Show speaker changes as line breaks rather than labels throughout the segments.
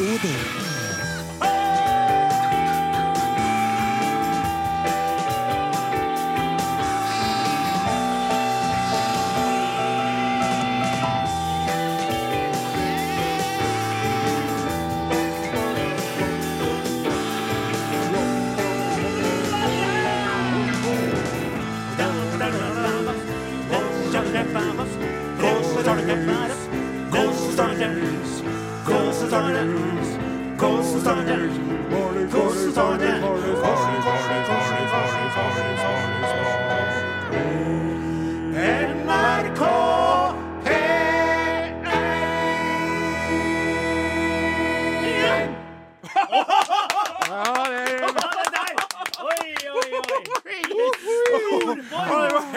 Odin.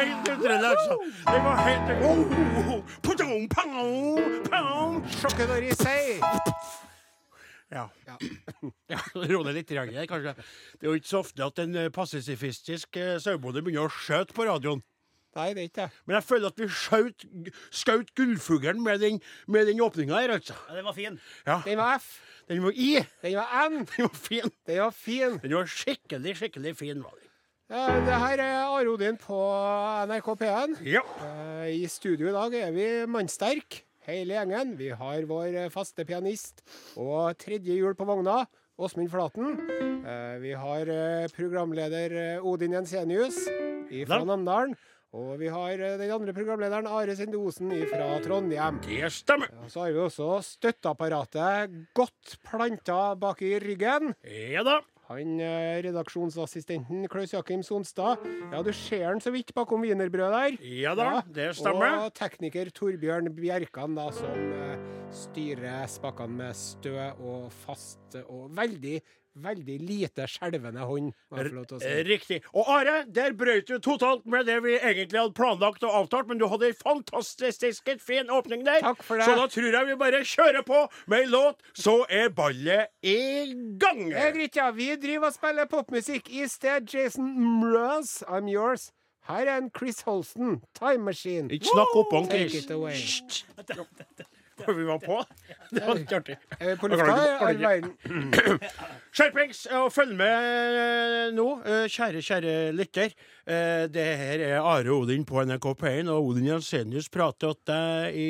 Helt utrolig, altså. Det var helt oh, pudong, pang, pang.
Sjokkedori sei.
Ja. ja. Ro deg litt, grann, kanskje. Det er jo ikke så ofte at en eh, pasifistisk eh, sauebonde begynner å skjøte på radioen.
Nei, det er ikke det.
Men jeg føler at vi skjøt, skjøt gullfuglen med den, med den åpninga her, altså.
Ja, den var fin.
Ja.
Den var F.
Den var I.
Den var N.
Den var fin.
Den var fin.
Den var skikkelig, skikkelig fin. var den.
Det her er Are Odin på NRK P1.
Ja.
Eh, I studio i dag er vi mannsterk, hele gjengen. Vi har vår faste pianist og tredje hjul på vogna, Åsmund Flaten. Eh, Vi har eh, programleder Odin Jensenius fra Namdalen. Og vi har den andre programlederen Are Sinde Osen fra Trondheim.
Det stemmer.
Og Så har vi også støtteapparatet godt planta bak i ryggen.
Ja da.
Han eh, redaksjonsassistenten Klaus Jakim Sonstad. Ja, du ser han så vidt bakom wienerbrødet der.
Ja da, det stemmer.
Og tekniker Torbjørn Bjerkan, da, som eh, styrer spakene med stø og fast og veldig, veldig lite skjelvende hånd. si.
Riktig. Og Are, der brøt du totalt med det vi egentlig hadde planlagt og avtalt, men du hadde ei fantastisk fin åpning der.
Takk for det.
Så da tror jeg vi bare kjører på med ei låt, så er ballet i gang.
Det er greit, ja. Vi driver og spiller popmusikk i sted. Jason Mraz, I'm yours. Her er en Chris Holsten, Time Machine.
Ikke snakk oppå han,
Take it away.
Hysj. Vi var på. Det var litt artig.
Er på lufta?
er
verden?
Skjerpings, og følg med nå, eh, kjære, kjære lytter. Eh, Det her er Are Odin på NRK P1, og Odin Jensenius prater til deg i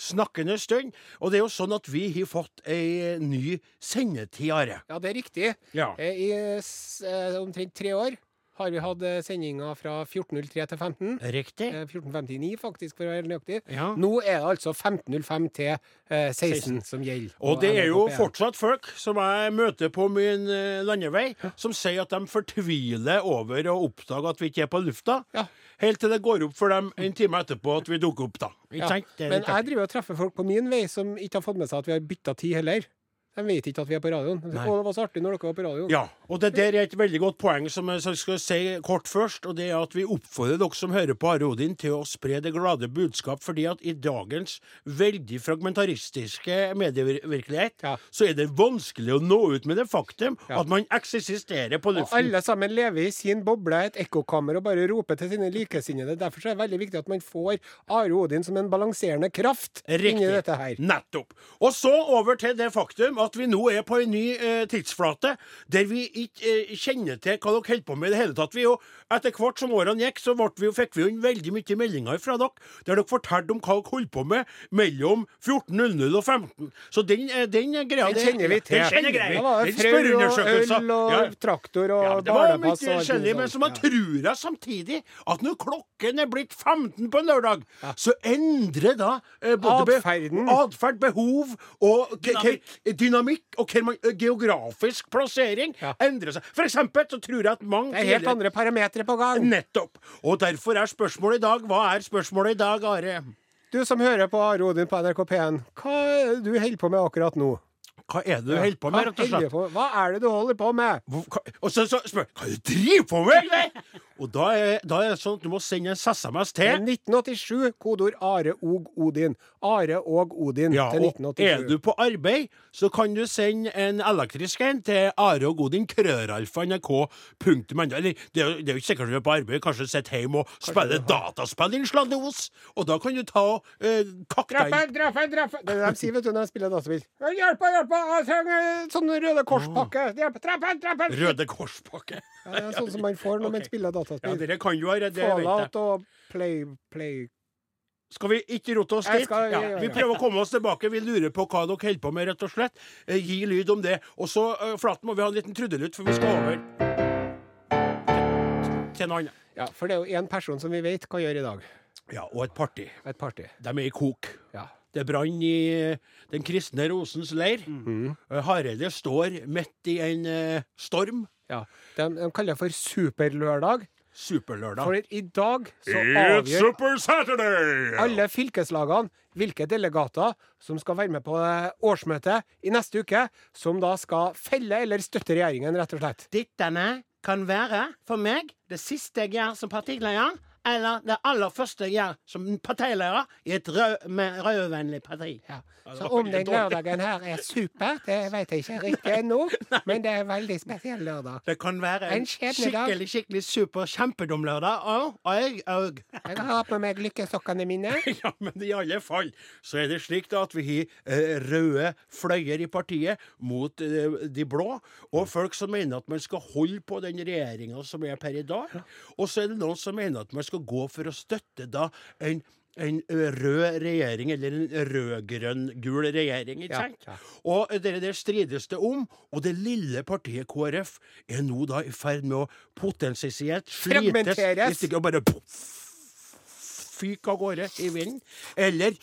snakkende stund. Og det er jo sånn at vi har fått ei ny sendetid, Are.
Ja, det er riktig.
Ja.
Eh, I eh, omtrent tre år har vi hatt eh, sendinger fra 14.03 til 15.
Riktig.
Eh, 14.59, faktisk, for å være helt nøyaktig.
Ja.
Nå er det altså 15.05 til eh, 16 som gjelder.
Og det er jo fortsatt folk som jeg møter på min eh, landevei, som sier at de fortviler over å oppdage at vi ikke er på lufta.
Ja.
Helt til det går opp for dem en time etterpå at vi dukker opp, da.
Ja, Men jeg driver og treffer folk på min vei som ikke har fått med seg at vi har bytta tid heller. De vet ikke at vi er på radioen.
Nei.
Å, det var så artig når dere var på radioen.
Ja, og det der er et veldig godt poeng som jeg skal si kort først. Og det er at vi oppfordrer dere som hører på Are Odin til å spre det glade budskap. Fordi at i dagens veldig fragmentaristiske medievirkelighet,
Ja.
så er det vanskelig å nå ut med det faktum
Ja.
at man eksisterer på luften.
Og alle sammen lever i sin boble, et ekkokammer, og bare roper til sine likesinnede. Derfor så er det veldig viktig at man får Are Odin som en balanserende kraft inni dette her.
Nettopp. Og så over til det faktum at vi nå er på en ny eh, tidsflate der vi ikke eh, kjenner til hva dere holder på med i det hele tatt. Vi jo, etter hvert som årene gikk, så ble vi fikk vi jo inn veldig mye meldinger fra dere der dere fortalte om hva dere holdt på med mellom 14.00 og 15. Så den, eh, den greia
Den kjenner vi til.
Den kjenner vi. Den spørreundersøkelsen.
øl og
Ja.
traktor og
Ja, det var mye forskjellig, men så man tror jeg samtidig at når klokken er blitt 15 på en lørdag, så endrer da eh, både
Atferden.
atferd, behov og k- k- dynamikk og eh, geografisk plassering
Ja.
endrer seg. For eksempel så tror jeg at mange
Det er helt andre parametere på gang.
Nettopp. Og derfor er spørsmålet i dag Hva er spørsmålet i dag, Are?
Du som hører på Are Odin på NRK P1, hva er det du holder på med akkurat nå?
Hva er det du holder på med, rett og slett?
Hva er det du holder på med?
Hva- Og så, så spør jeg hva er det du driver på med? Og da er, da er det sånn at du må sende en SMS til
1987, kodeord Are og Odin. Are og Odin
Ja,
til
og er du på arbeid, så kan du sende en elektrisk en til Are og Odin, krøralfa, nrk, punktum enda. Eller, det er jo ikke sikkert du er på arbeid, kanskje sitter hjemme og spiller dataspill, din sladdeos. Og da kan du ta og eh, kakke deg.
Draffe, draffe, draffe. Det er det de sier vet du, når de spiller dataspill. Hjelp, hjelp, jeg trenger sånn Røde Kors-pakke.
Røde Kors-pakke.
Ja, det er sånn som man får når man spiller dataspill.
Ja, dere kan jo det, jeg.
Fallout og Play, play.
Skal vi ikke rote oss dit?
skal-
ja,
ja, ja,
vi prøver å komme oss tilbake. Vi lurer på hva dere holder på med, rett og slett. Eh, gi lyd om det. Og så, eh, Flaten, må vi ha en liten trudelutt, for vi skal over til noe annet.
Ja, for det er jo én person som vi vet hva gjør i dag.
Ja, og et parti.
Et party.
De er i kok.
Ja.
Det brann i eh, Den kristne rosens leir.
Mm
Eh, Hareide står midt i en eh, storm.
Ja. De, de kaller det for Superlørdag.
Superlørdag.
For i dag så
It's
avgjør
Super Saturday!
alle fylkeslagene hvilke delegater som skal være med på eh, årsmøtet i neste uke, som da skal felle eller støtte regjeringen, rett og slett.
Dette kan være for meg det siste jeg gjør som partileder, eller det aller første jeg gjør som partileder i et rød, med rødvennlig parti.
Ja. Så om den lørdagen her er super, det vet jeg ikke riktig ennå, men det er en veldig spesiell lørdag.
Det kan være en
En
skikkelig
skikkelig, super kjempedum lørdag. Og, og jeg òg.
Jeg har hatt med meg lykkesokkene mine.
Ja, men i alle fall så er det slik da at vi har eh, røde fløyer i partiet mot eh, de blå, og folk som mener at man skal holde på den regjeringa som er per i dag. Og så er det noen som mener at man skal gå for å støtte da en en rød regjering, eller en rød-grønn-gul regjering. ikke sant?
ja.
Og det der strides det om, og det lille partiet KrF er nå da i ferd med å potensielt slites
Fragmenteres.
og bare fyke av gårde i vinden. Eller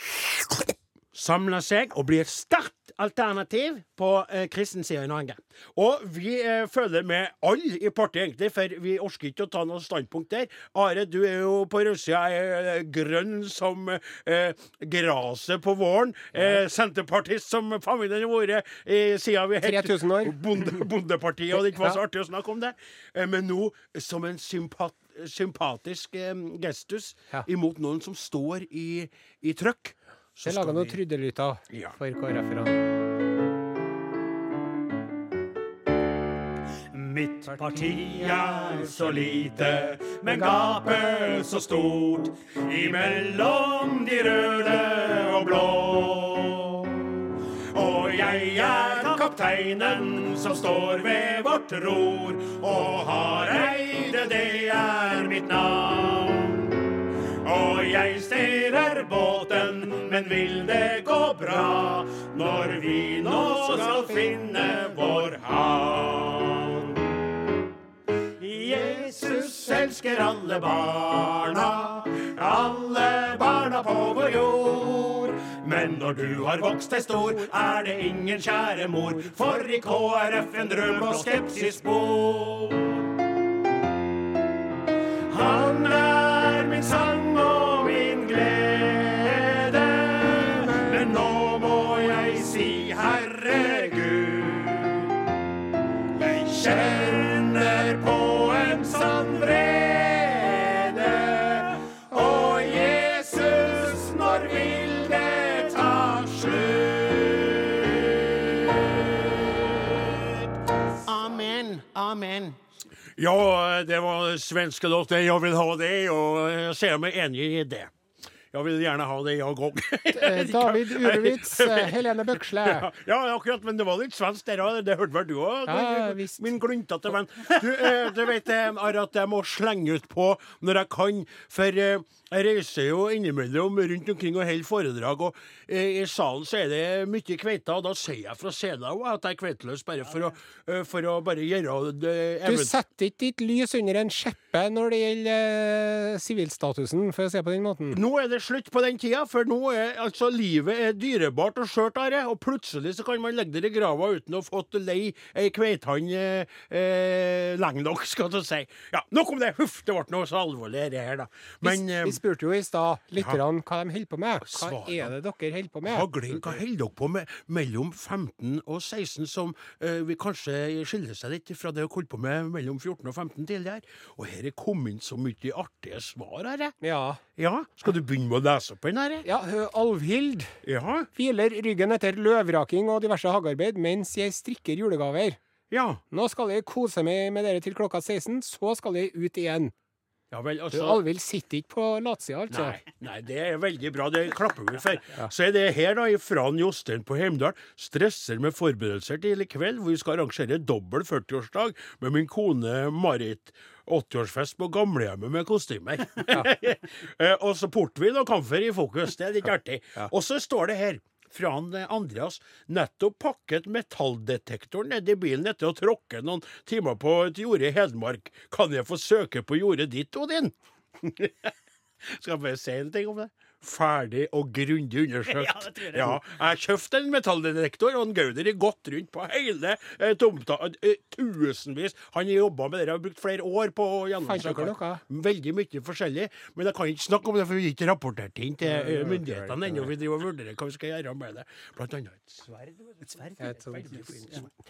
samle seg og bli et sterkt alternativ på eh, kristensida i Norge. Og vi eh, følger med alle i partiet, egentlig, for vi orker ikke å ta noe standpunkt der. Are, du er jo på rødsida eh, grønn som eh, graset på våren. Eh, Senterpartist som familien har vært eh, siden vi het
3000 år.
bonde, Bondepartiet, og det ikke var så artig å snakke om det. Eh, men nå som en sympat sympatisk eh, gestus
Ja.
imot noen som står i, i trøkk.
Jeg
lager
laga noen trudelyter
Ja.
for KrF-erne.
Mitt parti er så lite, men gapet så stort imellom de røde og blå. Og jeg er kapteinen som står ved vårt ror, og Hareide, det er mitt navn. Jeg styrer båten, men vil det gå bra når vi nå skal finne vår havn? Jesus elsker alle barna, alle barna på vår jord. Men når du har vokst deg stor, er det ingen kjære mor, for i KrF en drøm og skepsis bor. Han er min sang
Ja, det var svenska låten jeg vil ha det', og jeg ser meg enig i det. Jeg vil gjerne ha det, jeg òg.
Eh, David Urewitz, eh, Helene Bøksle.
Ja, ja, akkurat, men det var litt svensk der òg. Det hørte vel du òg?
Ja, visst.
Min gluntete venn. Du, eh, du vet Are, at jeg må slenge ut på når jeg kan, for jeg reiser jo innimellom rundt omkring og holder foredrag, og eh, i salen så er det mye kveite, og da sier jeg fra scenen òg at jeg er kveiteløs, bare for å, eh, for å bare gjøre det
Du setter ikke ditt lys under en skjeppe når det gjelder eh, sivilstatusen, for å si det på den måten.
Nå er det slutt på den tida, for nå er altså livet er dyrebart og skjørt, Are. Og plutselig så kan man legge dere i grava uten å ha fått lei ei kveitann eh, eh, lenge nok, skal du si. Ja, nok om det. Huff, det ble noe så alvorlig det her, da. Men
hvis,
eh,
vi spurte jo i stad lytterne hva de holder på med. Hva er det dere holder på med?
Hagling, hva holder dere på med mellom 15 og 16, som eh, vi kanskje skiller seg litt fra det dere holdt på med mellom 14 og 15 tidligere? Og her er kommet inn så mye artige svar, herre.
Ja.
Ja, skal du begynne med å lese opp den, herre?
ja, Alvhild
Ja.
hviler ryggen etter løvraking og diverse hagearbeid mens jeg strikker julegaver.
Ja.
Nå skal jeg kose meg med dere til klokka 16, så skal jeg ut igjen.
Ja vel,
Du,
altså
Alvhild sitter ikke på latsida, altså.
Nei, nei, det er veldig bra. Det klapper vi for. Så er det her, da, fra Jostein på Heimdal. Stresser med forberedelser til i kveld, hvor vi skal arrangere dobbel 40-årsdag med min kone Marit. 80-årsfest på gamlehjemmet med kostymer. Eh, og så portvin og kamfer i fokus. Det er litt artig. Og så står det her fra han eh, Andreas nettopp pakket metalldetektoren nedi bilen etter å tråkke noen timer på et jorde i Hedmark. Kan jeg få søke på jordet ditt, Odin? Skal jeg bare si en ting om det? Ferdig og grundig undersøkt.
Ja, det tror jeg.
Ja, jeg kjøpte en metalldetektor og en Gauder i gått rundt på hele eh, tomta. Eh, tusenvis. Han har jobba med det og brukt flere år på å gjennomsøke. Veldig mye forskjellig. Men jeg kan ikke snakke om det, for vi har ikke rapportert inn til eh, myndighetene ennå. Vi driver og vurderer hva vi skal gjøre med det. Blant annet et sverd. Et sverd.
Et sånt-
Veldig fint sverd.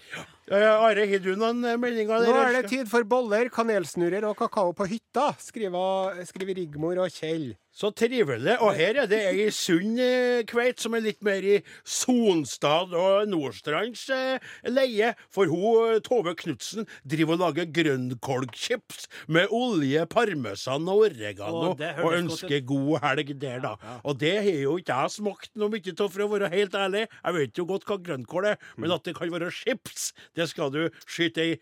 Eh, Are, har du noen meldinger? Der?
Nå er det tid for boller, kanelsnurrer og kakao på hytta, skriver, skriver Rigmor og Kjell.
Så trivelig. Og her er det ei sunn eh, kveit som er litt mer i Sonstad og Nordstrands eh, leie. For hun eh, Tove Knutsen driver og lager grønnkålchips med olje, parmesan og oregano. Og,
og
ønsker god helg der, da. Og det har jo ikke jeg smakt noe mye av, for å være helt ærlig. Jeg vet jo godt hva grønnkål er, men at det kan være chips, det skal du skyte ei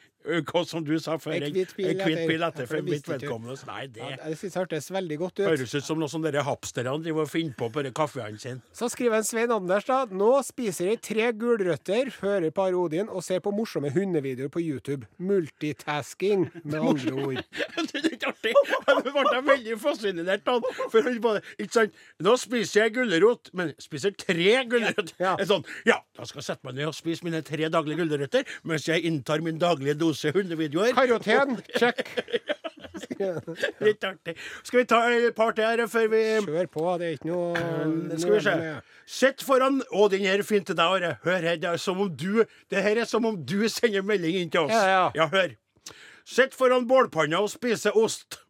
som du sa før.
En hvit pil etter. for
mitt vedkommende. Nei, det
Ja, det synes jeg hørtes veldig godt ut.
Høres ut som noe som dere hapsterne driver og finner på på de kaffeene sine.
Så skriver en Svein Anders da Nå spiser jeg tre gulrøtter, hører på Odin og ser på morsomme hundevideoer på YouTube. Multitasking, med andre ord.
det er ikke artig. Jeg ble veldig fascinert av. For han bare, ikke sant? Nå spiser jeg gulrot, men spiser tre gulrøtter.
Ja.
Sånn, ja, da skal jeg sette meg ned og spise mine tre daglige gulrøtter mens jeg inntar min daglige dose hundevideoer.
Karoten, check.
Litt artig. Skal vi ta et par til her før vi
Kjør på, det er ikke noe
Eh, Skal vi se. Sitt foran Å, den her er fin til deg, Are. Hør her. Det er som om du Det her er som om du sender melding inn til oss.
Ja, ja.
hør. Sitt foran bålpanna og spise ost.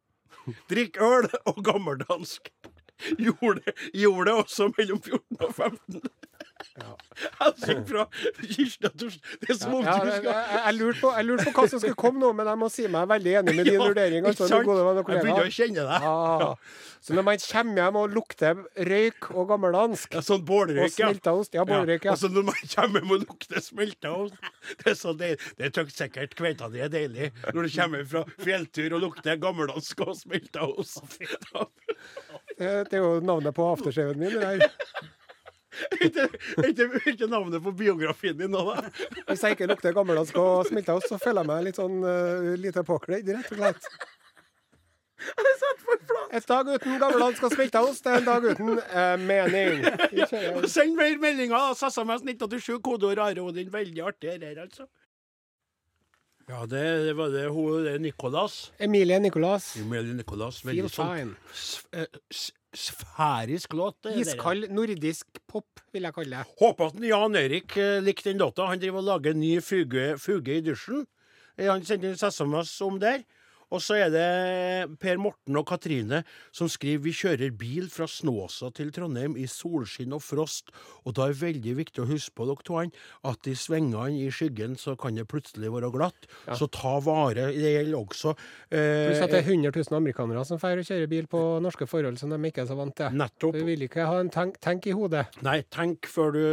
Drikk øl og gammeldansk. Gjorde, gjorde det også mellom 14 og 15. Hilsen fra Kirsten Det er som om
Ja,
du
jeg,
skal
jeg, jeg, lurte på, jeg lurte på hva som skulle komme nå, men jeg må si meg veldig enig med din
Ja,
vurdering. Altså,
Jeg begynner å kjenne deg.
Ah, så når man kommer hjem og lukter røyk og gammeldansk
Ja, sånn bålrøyk,
ja. Ja, bålrøyk, ja.
Og så når man kommer hjem og lukter smelta ost Det er så deilig. Det er sikkert kveita di er deilig når du kommer fra fjelltur og lukter gammeldansk og smelta ost.
Det er jo navnet på aftershaven min. det der.
Ikke ikke- navnet på biografien din nå, da?
Hvis jeg ikke lukter gammeldansk og smelter oss, så føler jeg meg litt sånn uh, lite påkledd, rett og slett. Et dag uten gammeldansk og smelta ost er en dag uten eh, mening.
Send mer meldinger. SMS 1987, kodeord Are Odin. Veldig artig det her, altså. Ja, det, det var det hun det er Nicolas.
Emilie Nicolas.
Emilie Nicolas. Veldig sånn sfærisk låt. det.
Iskald nordisk pop, vil jeg kalle det.
Håper at Jan Erik eh, likte den låta. Han driver og lager ny fuge, fuge i dusjen. Eh, Han sendte en SMS om der. Og så er det Per Morten og Katrine som skriver vi kjører bil fra Snåsa til Trondheim i solskinn og frost. Og da er det veldig viktig å huske på dere to at i svingene i skyggen så kan det plutselig være glatt. Så ta vare. Det gjelder også eh,
Pluss at det er 100 000 amerikanere som drar og kjører bil på norske forhold som de ikke er så vant til.
Nettopp.
Vi vil ikke ha en tank, tenk i hodet.
Nei, tenk før du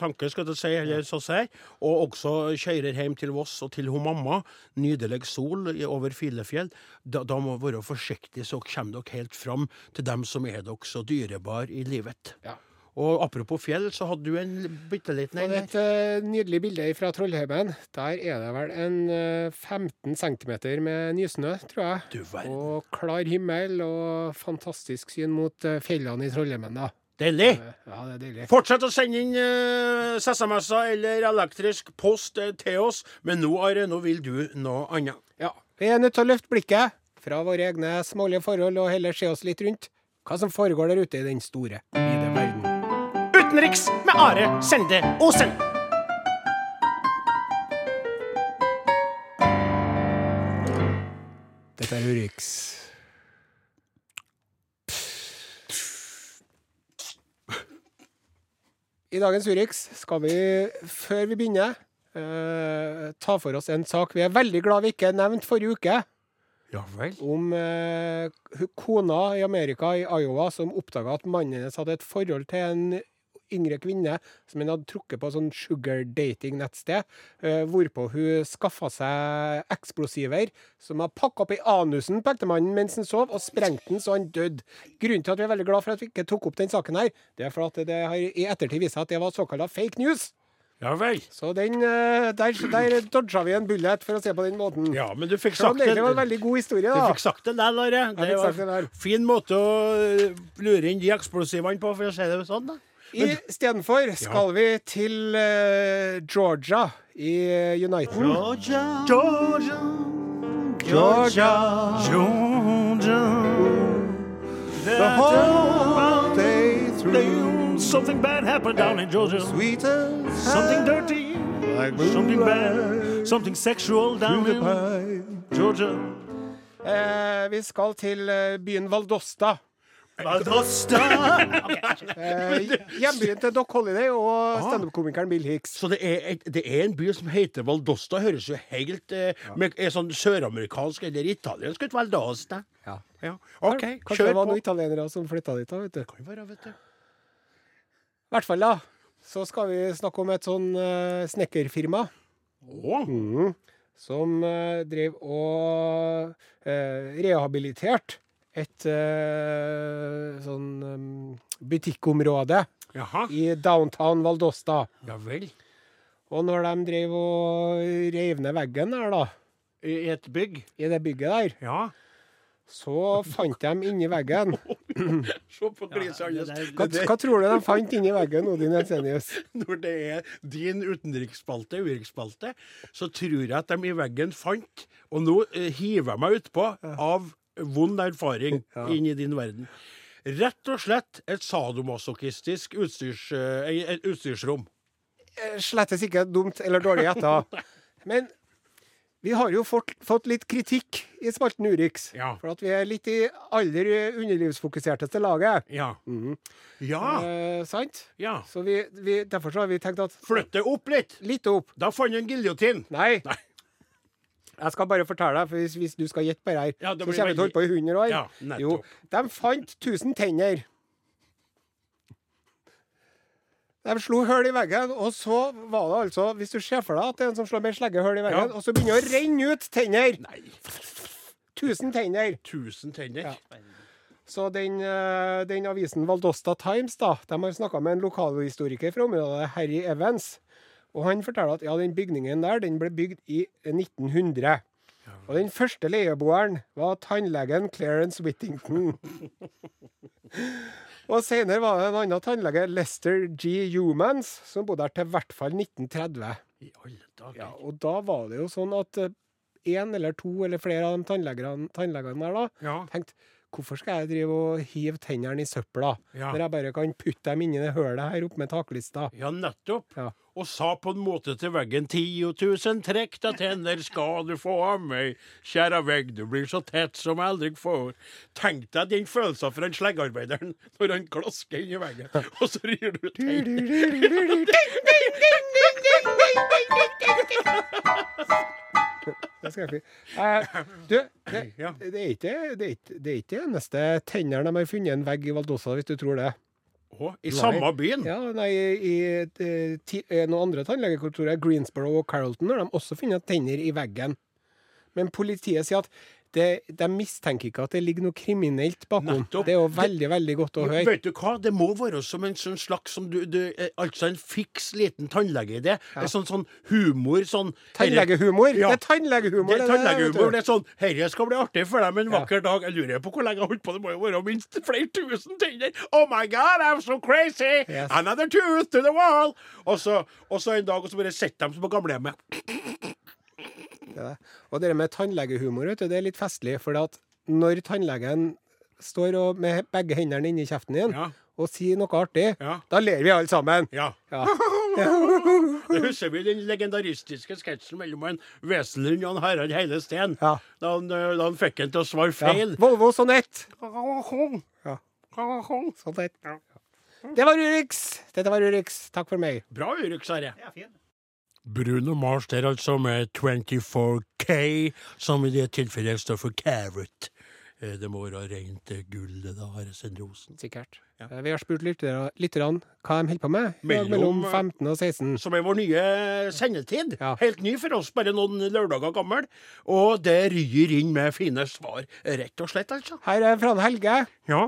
tanker, skal du si, eller så sier. Og også kjører hjem til Voss og til hun mamma. Nydelig sol over over Filefjell. Da, da må dere være forsiktige, så kommer dere helt fram til dem som er dere så dyrebar i livet.
Ja.
Og apropos fjell, så hadde du en bitte liten en
et uh, nydelig bilde fra Trollheimen. Der er det vel en uh, 15 cm med nysnø, tror jeg.
Du verden.
Og klar himmel og fantastisk syn mot uh, fjellene i Trollheimen, da.
Deilig!
Eh, Ja, det er deilig.
Fortsett å sende inn uh, SMS-er eller elektrisk post uh, til oss, men nå, Are, nå vil du noe annet.
Ja. Vi er nødt til å løfte blikket fra våre egne smålige forhold og heller se oss litt rundt. Hva som foregår der ute i den store, vide verden.
Utenriks med Are Sende Osen.
Dette er Urix. I dagens Urix skal vi, før vi begynner, eh, ta for oss en sak vi er veldig glad vi ikke nevnte forrige uke.
Ja vel.
om eh, kona i Amerika, i Iowa, som oppdaga at mannen hennes hadde et forhold til en yngre kvinne som hun hadde trukket på sånn sugar dating-nettsted, eh, hvorpå hun skaffa seg eksplosiver som hadde pakka opp i anusen på ektemannen mens han sov, og sprengt den så han døde. Grunnen til at vi er veldig glad for at vi ikke tok opp den saken her, det er for at det har i ettertid vist seg at det var såkalla fake news.
Ja vel.
Så den, eh, der, der dodga vi en bullet, for å se på den måten.
Ja, men du fikk sagt
det egentlig var en veldig god historie, da.
Du fikk sagt det der, Are. Det var
en
fin måte å øh, lure inn de eksplosivene på, for å si det sånn. da.
Istedenfor skal vi til uh, Georgia i United. Uniten.
Georgia, Georgia,
Georgia.
Georgia. The
whole day
Something bad happened down in Georgia. Something dirty. Something bad. Something sexual down in Georgia.
Eh, vi skal til eh, byen Valdosta.
Valdosta.
Eh, hjembyen til Doc Holiday og standup-komikeren Bill Hicks.
Så det er, et, det er en by som heter Valdosta. Høres jo helt eh, med, er sånn søramerikansk eller italiensk ut. Valdosta.
Ja.
Ja. OK,
Kanskje det var noen italienere som flytta dit. da, vet du.
Kan være, vet du.
I hvert fall, da. Så skal vi snakke om et sånn uh, snekkerfirma
Oh.
Mm, som uh, drev og uh, rehabiliterte et uh, sånn um, butikkområde
Jaha.
i downtown Valdosta.
Ja vel.
Og når de drev og reiv ned veggen der, da,
I et bygg?
i det bygget der,
Ja.
så fant de inni veggen
Se på gliset hans.
hva, hva tror du de fant inni veggen, Odin Ensenius?
Når det er din utenriksspalte, uriksspalte, så tror jeg at de i veggen fant Og nå eh, hiver jeg meg utpå av vond erfaring inn i din verden. Rett og slett et sadomasochistisk utstyrs, eh, et utstyrsrom.
Eh, Slettes ikke dumt eller dårlig gjetta. Men vi har jo fått, fått litt kritikk i spalten Urix.
Ja.
For at vi er litt i aller underlivsfokuserteste laget.
Ja. Ja.
Eh, sant?
ja.
Så vi, vi, derfor så har vi tenkt at
Flytte opp litt!
Litt opp.
Da fant du en giljotin.
Nei.
Nei.
Jeg skal bare fortelle deg, for hvis, hvis du skal gjette på det her,
Ja, det
så kommer du til å holde på i 100 år.
Ja,
jo, de fant 1000 tenner. De slo hull i veggen, og så var det altså Hvis du ser for deg at det er en som slår med slegge hull i veggen,
Ja.
og så begynner det å renne ut tenner!
Nei,
1000 tenner.
tusen tenner.
Ja. Så den, eh, den avisen Valdosta Times da, de har snakka med en lokalhistoriker fra området, Harry Evans. Og han forteller at ja, den bygningen der den ble bygd i 1900. Og den første leieboeren var tannlegen Clarence Whittington. og senere var det en annen tannlege, Lester G. Humans, som bodde her til hvert fall 1930.
I alle dager.
Ja, og da var det jo sånn at én eller to eller flere av de tannlegene, tannlegene der da,
Ja.
tenkte hvorfor skal jeg drive og hive tennene i søpla,
Ja.
når jeg bare kan putte dem inni det hølet her oppe med taklista?
Ja, nettopp.
Ja.
Og sa på en måte til veggen 10 000 trekk av tenner skal du få av meg, kjære vegg, du blir så tett som jeg aldri får. Tenk deg den følelsen for den sleggearbeideren når han klasker inn i veggen, og så rir du tenner.
Det skal jeg finne. Uh, du, det, det, er ikke, det, er ikke, det er ikke eneste tennene de har funnet en vegg i Valdosa, hvis du tror det.
Å, I samme byen?
Ja, nei, I i, ti, eh, noen andre tannlegekontorer, Greensboro og Carrollton, har de også funnet tenner i veggen. Men politiet sier at det, de mistenker ikke at det ligger noe kriminelt bakom.
Nettopp.
Det er jo veldig, veldig godt å høre.
Vet du hva, det må være som en sånn slags som du, du, eh, Altså en fiks liten tannlegeidé. Ja. Sånn, sånn humor, sånn
Tannlegehumor?
Ja.
Det er tannlegehumor.
Det er
det
tannlegehumor. Det er sånn Herre skal bli artig for dem en
Ja.
vakker dag. Jeg lurer på hvor lenge jeg har holdt på. Det må jo være minst flere tusen tenner. Oh my God, I'm so crazy!
Yes.
Another tooth to the wall! Og så, og så en dag, og så bare sitter de som på gamlehjemmet.
Det det. Og det med tannlegehumor, vet du, det er litt festlig. For at når tannlegen står og, med begge hendene inni kjeften din
Ja.
og sier noe artig,
Ja.
da ler vi alle sammen.
Ja.
Ja.
Det husker vi den legendaristiske sketsjen mellom en Wesenlund og en Harald Heile Steen.
Ja.
Da, han, da han fikk han til å svare
Ja.
feil.
Volvo Sonett. Ja. Sonett. Det var Urix. Dette var Urix. Takk for meg.
Bra, Urix, Are.
Ja, fin.
Bruno Mars der, altså, med 24K, som i det tilfellet står for carrot. Eh, Det må være rent eh, gull, det da, Are Sendrosen.
Sikkert. Ja. Vi har spurt lytterne lytterne hva de holder på med.
Mellom-
mellom 15 og 16.
Som er vår nye sendetid.
Ja.
Helt ny for oss, bare noen lørdager gammel. Og det ryr inn med fine svar, rett og slett, altså.
Her er Fran Helge.
Ja.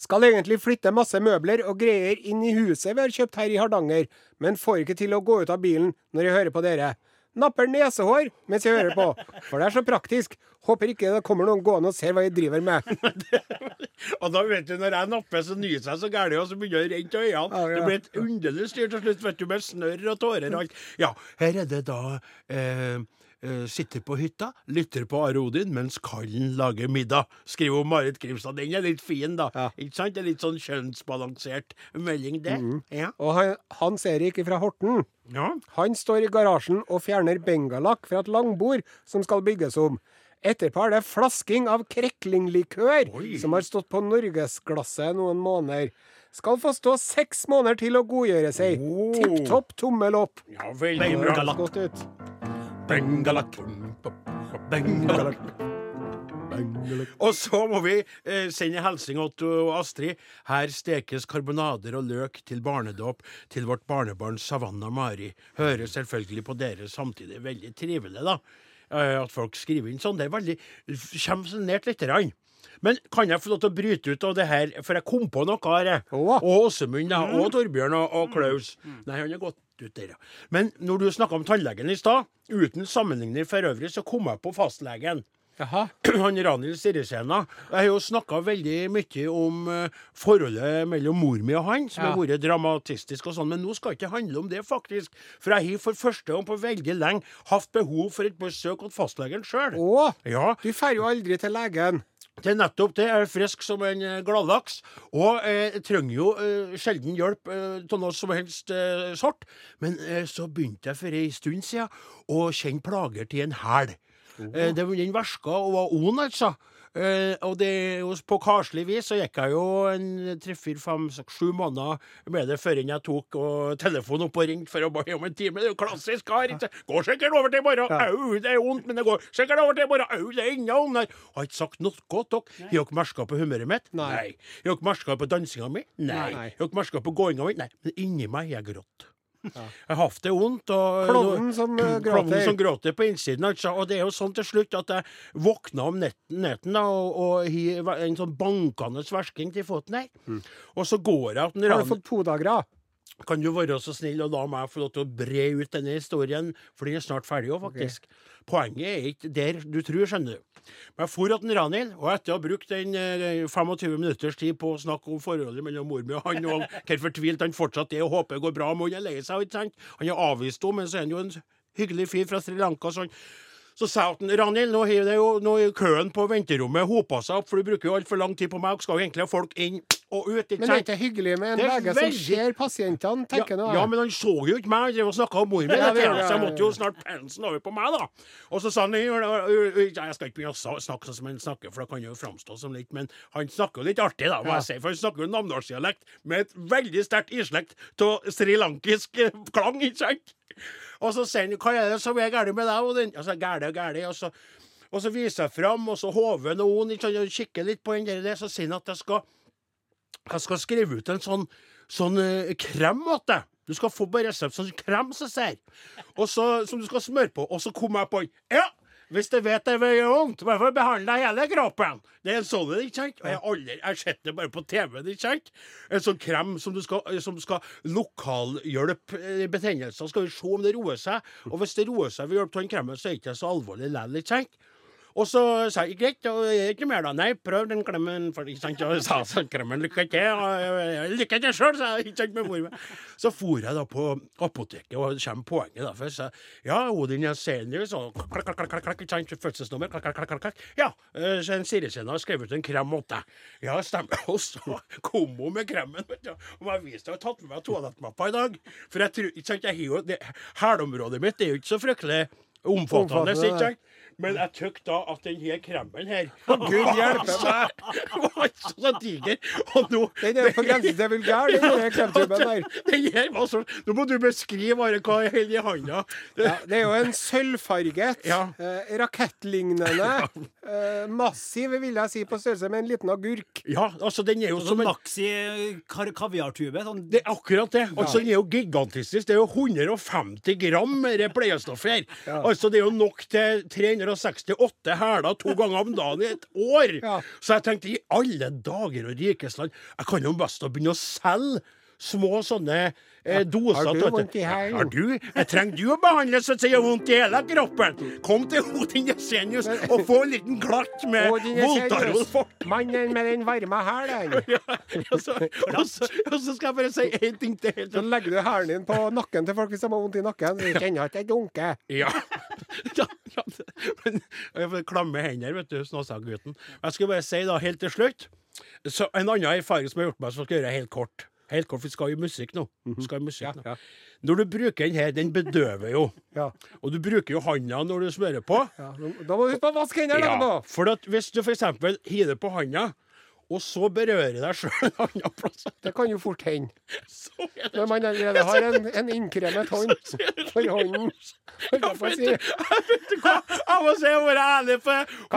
Skal egentlig flytte masse møbler og greier inn i huset vi har kjøpt her i Hardanger, men får ikke til å gå ut av bilen når jeg hører på dere. Napper nesehår mens jeg hører på, for det er så praktisk. Håper ikke det kommer noen gående og ser hva jeg driver med.
Og da vet du, når jeg napper, så nyser jeg så gærent, og så begynner det å renne av øynene.
Ja, ja.
Det blir et underlig styr til slutt, vet du, med snørr og tårer og alt. Ja, her er det da eh, eh, Sitter på hytta, lytter på Are Odin mens kallen lager middag. Skriver Marit Grimstad. Den er litt fin, da.
Ja.
Ikke sant? Det er litt sånn kjønnsbalansert melding, det. Ja.
Og han, Hans Erik fra Horten,
ja.
han står i garasjen og fjerner bengalakk fra et langbord som skal bygges om. Etterpå er det flasking av kreklinglikør,
Oi.
som har stått på norgesglasset noen måneder. Skal få stå seks måneder til å godgjøre seg.
Oh.
Tipp topp tommel opp.
ja, veldig bra.
Godt ut.
Bengalak. Bengalak. Og så må vi eh, sende en Otto til Astrid. Her stekes karbonader og løk til barnedåp til vårt barnebarn Savanna Mari. Hører selvfølgelig på dere samtidig. Veldig trivelig, da. eh, at folk skriver inn sånn. Det er veldig Kommer så nært lite grann. Men kan jeg få lov til å bryte ut av det her, for jeg kom på noe her. jeg. Og Åsemund da, og Torbjørn og, og Klaus. Nei, han er gått ut der, ja. Men når du snakka om tannlegen i stad, uten sammenligning for øvrig, så kom jeg på fastlegen.
Jaha.
Han Ranhild Sirisena. Jeg har jo snakka veldig mye om eh, forholdet mellom mor mi og han, som
Ja.
har vært dramatistisk og sånn, men nå skal det ikke handle om det, faktisk. For jeg har for første gang på veldig lenge hatt behov for et besøk hos fastlegen sjøl.
Å,
Ja,
du drar jo aldri til legen.
Det er nettopp det. Jeg er frisk som en eh, gladlaks. Og eh, trenger jo eh, sjelden hjelp eh, noe som helst eh, sort. Men eh, så begynte jeg for ei stund siden å kjenne plager til en hæl. Eh, var den verska og var ond, altså. Eh, og det på karslig vis så gikk jeg jo en tre, fire, fem, seks, sju måneder med det før jeg tok og telefonen opp og ringte for å be om en time. Det er jo klassisk kar. Ja. Går sikkert over til i morgen. Au, det er vondt, men det går sikkert over til i morgen. Au, det er enda vondere. Har ikke sagt noe godt, dere. Har dere merka på humøret mitt?
Nei.
Har dere merka på dansinga mi? Nei. Har dere merka på gåinga mi? Nei. Men inni meg har jeg grått. Jeg har det vondt. og...
Klovnen som eh, gråter.
som gråter på innsiden. Altså. Og det er jo sånn til slutt at jeg våkna om netten, netten da, og, og har en sånn bankende versking til foten her. Og så går jeg
Mm. Har du fått podagra?
Kan du være så snill og la meg få lov til å bre ut denne historien, for den er snart ferdig òg, faktisk. Poenget er ikke der du tror, skjønner du. Men jeg for til Ranhild, og etter å ha brukt den eh, 25 minutters tid på å snakke om forholdet mellom mor mi og han, og hvor fortvilt han fortsatt er og håper det går bra, men han er lei seg, ikke sant? Han har avvist henne, men så er han jo en hyggelig fyr fra Sri Lanka. sånn. Så sa jeg til Ranhild, nå har det jo nå køen på venterommet hopa seg opp, for du bruker jo altfor lang tid på meg, og skal jo egentlig ha folk inn og ut, ikke
Men det er ikke hyggelig med en lege
veldig...
som ser pasientene, tenker
ja,
nå
ja, men han så jo ikke meg. Han drev og snakka om mor mi,
Ja, ja,
så jeg måtte jo snart pensen over på meg, da. Og så sa han Jeg skal ikke begynne å snakke sånn som han snakker, for da kan jo framstå som litt Men han snakker jo litt artig, da, må jeg si. For han snakker jo namdalsdialekt med et veldig sterkt islekt av srilankisk klang, ikke sant? Og så sier han Hva er det som er galt med deg? Og den, altså, og gære, og så og så viser jeg fram, og så håver noen ikke og kikker litt på den der, der, så sier han at jeg skal jeg skal skrive ut en sånn, sånn uh, krem til deg. Du skal få på resept sånn krem som ser. Og så, som du skal smøre på. Og så kom jeg på Ja! Hvis du vet det gjør vondt, hvorfor behandle hele kroppen? Det er en sånn, ikke sant? Og jeg har sett det bare på TV-en, ikke sant? En sånn krem som du skal, som skal lokalhjelpe eh, betennelser. Skal vi se om det roer seg. Og hvis det roer seg ved hjelp av den kremen, så er det ikke så alvorlig likevel, ikke sant? Og så sa jeg greit, og ikke mer da? Nei, prøv den klemmen. For, ikke sant? Og sa sånn, klemmen lykke til. Og lykke til sjøl, sa jeg. Ikke sant, med mor. Så for jeg da på apoteket, og det kommer poenget da. Jeg sa ja, Odin Jensenius, og klakk, klakk, klakk, klakk, ikke sant, fødselsnummer, klakk, klakk, klakk, klakk. Ja, eh, så en Sirisena har skrevet ut en krem åt deg. Ja, stemmer. Og så kom hun med kremen, vet du. Og jeg viste har tatt med meg toalettmappa i dag. For jeg tror, ikke sant, jeg har jo, det, hælområdet mitt er jo ikke så fryktelig Omfattende, ikke sant? Men jeg tykk da at den her kremmen her
Gud hjelpe meg!
var ikke så diger. Og nå
Den er på grensen til vulgær, den her kremtuben der.
Den her var så Nå må du beskrive bare hva jeg holder i handa.
Ja, det er jo en sølvfarget,
Ja.
eh, rakettlignende, eh, massiv, vil jeg si, på størrelse med en liten agurk.
Ja, altså, den er jo som
Sånn
en
maxi kar kaviartube. Sånn
det er akkurat det. Altså, Den er jo gigantisk. Det er jo 150 gram med det pleiestoffet her. Altså, Det er jo nok til 368 hæler to ganger om dagen i et år.
Ja.
Så jeg tenkte i alle dager og rikes land, jeg kan jo best å begynne å selge små sånne eh, doser.
Har du vondt i hælen?
Har du? Jeg trenger du å behandle så jeg vondt i hele kroppen. Kom til Odin Jensenius og få en liten glatt med Voltarol fort.
Mannen med den varme hælen.
Ja, og, så, og, så, og så skal jeg bare si én ting til.
Så legger du hælen din på nakken til folk hvis de har vondt i nakken. Så kjenner at det dunker.
Ja. ja, jeg får klamme hender, vet du, Snåsagutten. Jeg skal bare si da, helt til slutt så En annen erfaring som jeg har gjort meg, som jeg skal gjøre helt kort. Helt kort, for Vi skal jo musikk nå. Skal i musikk nå.
ja.
Når du bruker den her, den bedøver jo.
Ja.
Og du bruker jo handa når du smører på.
Ja, da må du huske på å vaske hendene Ja,
For hvis du f.eks. hiver på handa, og så berører deg sjøl en annen plass,
Det kan jo fort hende. Når man allerede har en, en innkremet hånd for hånden.
Vet du hva? Jeg må si jeg må være ærlig på,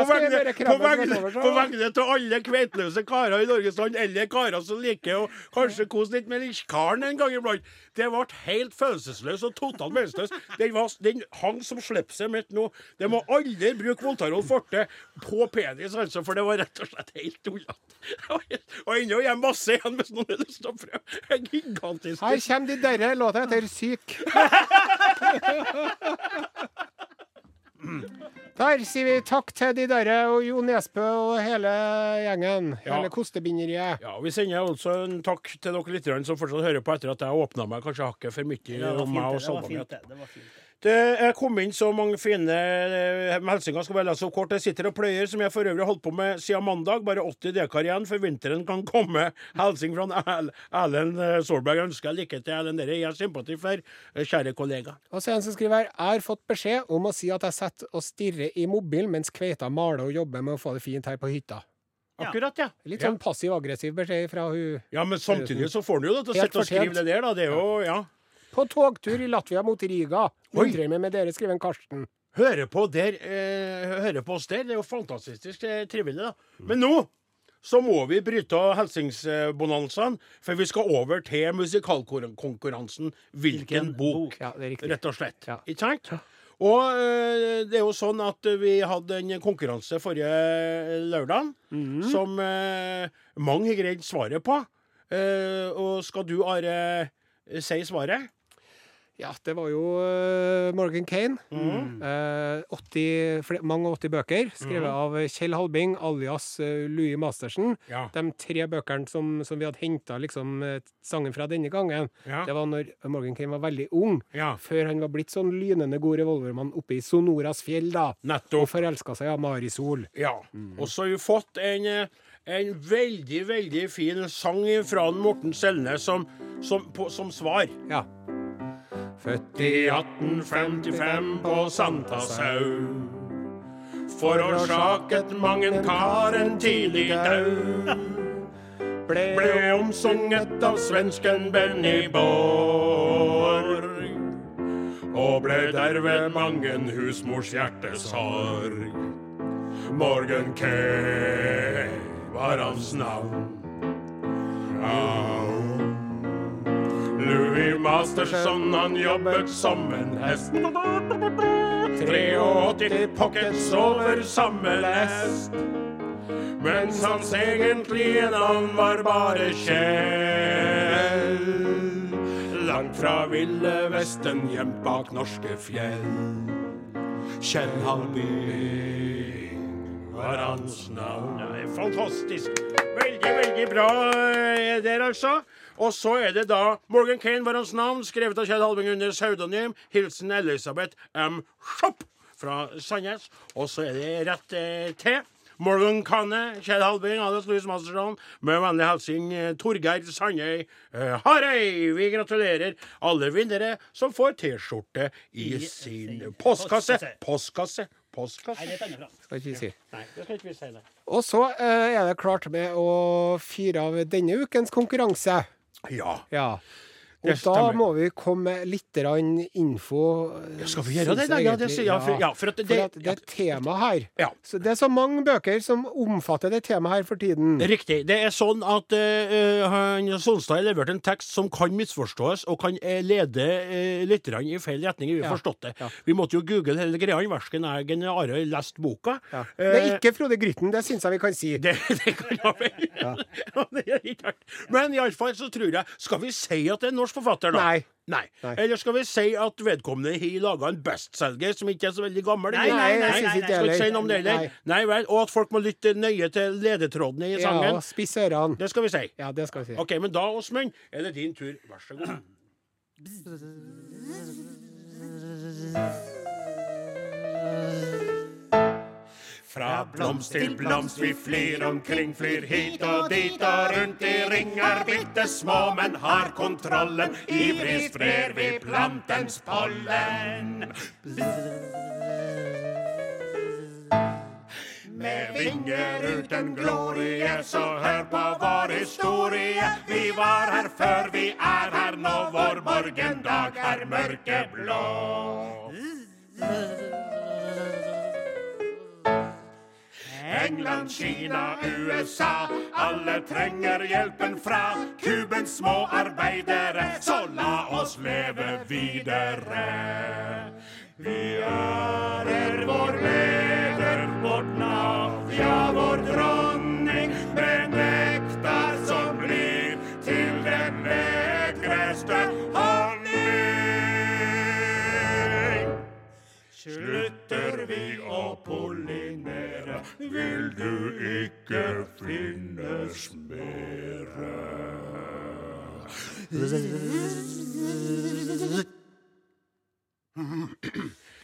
vegne, på vegne av alle kveitløse karer i Norges land, eller karer som liker å kanskje kose litt med karen en gang iblant. Det ble helt følelsesløst og totalt meningsløst. Den, var, den hang som slipset mitt nå. Det må aldri bruke Voltarol forte på penis, altså, for det var rett og slett helt tullete. Og ennå er jeg masse igjen hvis noen har lyst til å prøve. Gigantisk.
Her kommer de derre låta etter Syk. Der sier vi takk til de derre og Jo Nesbø og hele gjengen.
Ja.
Hele kostebinderiet.
Ja, Vi sender altså en takk til dere litt som fortsatt hører på etter at jeg åpna meg kanskje hakket for mye
Det var
om meg og
fint, det. Det var fint, det. det var fint. Det.
Er kommet inn så mange fine helsinger. hilsener. Skal være lese opp kort. Jeg sitter og pløyer, som jeg for øvrig har holdt på med siden mandag. Bare 80 dekar igjen, for vinteren kan komme. Hilsen fra Erl- Erlend eh, Solberg. Ønsker lykke til, Erlend. Dere jeg har sympati for, eh, kjære kollega.
Og så en som skriver her Jeg har fått beskjed om å si at jeg sitter og stirrer i mobilen mens kveita maler og jobber med å få det fint her på hytta.
Akkurat, ja.
Litt sånn passiv-aggressiv beskjed fra hun
Ja, men samtidig så får han jo det til å sitte og skrive det der, da. Det er jo, ja.
På togtur i Latvia mot Riga. Undrer meg med dere, skriver Karsten.
Hører på der, eh, hører på oss der. Det er jo fantastisk eh, trivelig, da. Men nå så må vi bryte av helsingsbonanzaen, for vi skal over til musikalkonkurransen Hvilken bok?
Ja.
Rett og slett.
Ja.
Ikke sant? Og eh, det er jo sånn at vi hadde en konkurranse forrige lørdag
mm.
som eh, mange har greid svaret på. Eh, og skal du, Are, si svaret?
Ja, det var jo eh, Morgan Kane.
Mm.
Eh, 80, flere, mange 80 bøker, skrevet av Kjell Halbing alias eh, Louis Mastersen.
Ja.
De tre bøkene som, som vi hadde henta liksom, eh, sangen fra denne gangen,
Ja.
det var når Morgan Kane var veldig ung.
Ja.
Før han var blitt sånn lynende god revolvermann oppe i Sonoras fjell, da. Og
Nettopp.
forelska seg i Marisol.
Ja. Og så har vi fått en, eh, en veldig, veldig fin sang fra Morten Selnes som, som, på, som svar.
Ja. Født
I 1855 på Santasau forårsaket mang en kar en tidlig dau.
ble,
Ble omsunget av svensken Benny Borg. Og ble derved mangen husmors hjertesorg. Morgan Kay var hans navn. Au. Louis Masterson, han jobbet som en hest. 83 pockets over samme lest. Mens hans egentlige navn var bare Kjell. Langt fra ville vesten, gjemt bak norske fjell. Kjell Halby var hans navn. Er fantastisk. Veldig, veldig bra eh, der, altså. Og så er det da Morgan Kane var hans navn, skrevet av Kjell Halving under pseudonym. Hilsen Elisabeth M. Schopp fra Sandnes. Og så er det rett eh, til. Morgan Kane, Kjell Halving, Alice Louis Masterson, med vennlig hilsen eh, Torgeir Sandøy eh, Harøy. Vi gratulerer alle vinnere som får T-skjorte i
I
sin postkasse.
postkasse.
Postkasse. Postkasse?
Nei, det er et.
Skal ikke vi si.
Nei, det skal ikke vi si. det.
Og så eh, er det klart med å fyre av denne ukens konkurranse.
Ja.
Ja. Og da må vi komme med litt info. Ja,
Skal vi gjøre det? da? Ja, det, ja, for, ja, for at det,
For at det er tema her.
Ja.
Så det er så mange bøker som omfatter det temaet her for tiden.
Riktig. Det er sånn at uh, han Solstad har levert en tekst som kan misforstås, og kan uh, lede uh, litt i feil retning. Vi har forstått det. Vi måtte jo google hele greia. Versken eller Are lest boka. Eh,
Det er ikke Frode Grytten, det syns jeg vi kan si.
det, det kan jeg vel. Men iallfall så tror jeg Skal vi si at det er en norsk forfatter, da?
Nei.
Nei.
Nei.
Eller skal vi si at vedkommende har laga en bestselger som ikke er så veldig gammel?
Nei,
Nei,
nei, nei,
nei,
Skal ikke si noe om det heller?
Nei.
Nei vel. Og at folk må lytte nøye til ledetrådene i sangen?
Ja, spiss ørene.
Det skal vi si.
Ja, det skal vi si.
OK, men da, Åsmund, er det din tur. Vær så god.
Fra blomst til blomst vi flyr omkring, flyr hit og dit og rundt i ringer, bitte små, men har kontrollen. Ivrig sprer vi plantens pollen. Med vinger uten glorie, så hør på vår historie. Vi var her før, vi er her nå, vår morgendag er mørkeblå. England, Kina, USA, alle trenger hjelpen fra Kubens små arbeidere, så la oss leve videre. Vi ærer vår leder, vårt nav, ja, vår dronning, med nektar som blir til den lekreste honning. Slutter vi å pollinere, vil du ikke finnes mere.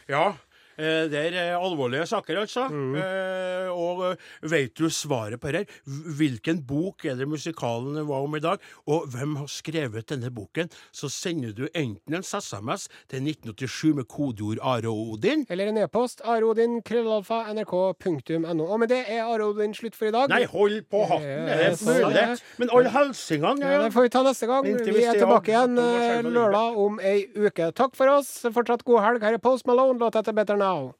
Ja. Eh, Det er eh, alvorlige saker, altså. Eh, og veit du svaret på det her? Hvilken bok er det musikalen var om i dag? Og hvem har skrevet denne boken? Så sender du enten en SMS til 1987 med kodeord Are Odin.
Eller en e-post. arodin, krøllalfa, nrk.no. Og med det er Are Odin slutt for i dag.
Nei, hold på hatten! Det
er
mulig? Men alle helsingene
Ja, det får vi ta neste gang. Vi er tilbake igjen lørdag om ei uke. Takk for oss. Fortsatt god helg. Her er Post Malone, låt etter Better Now.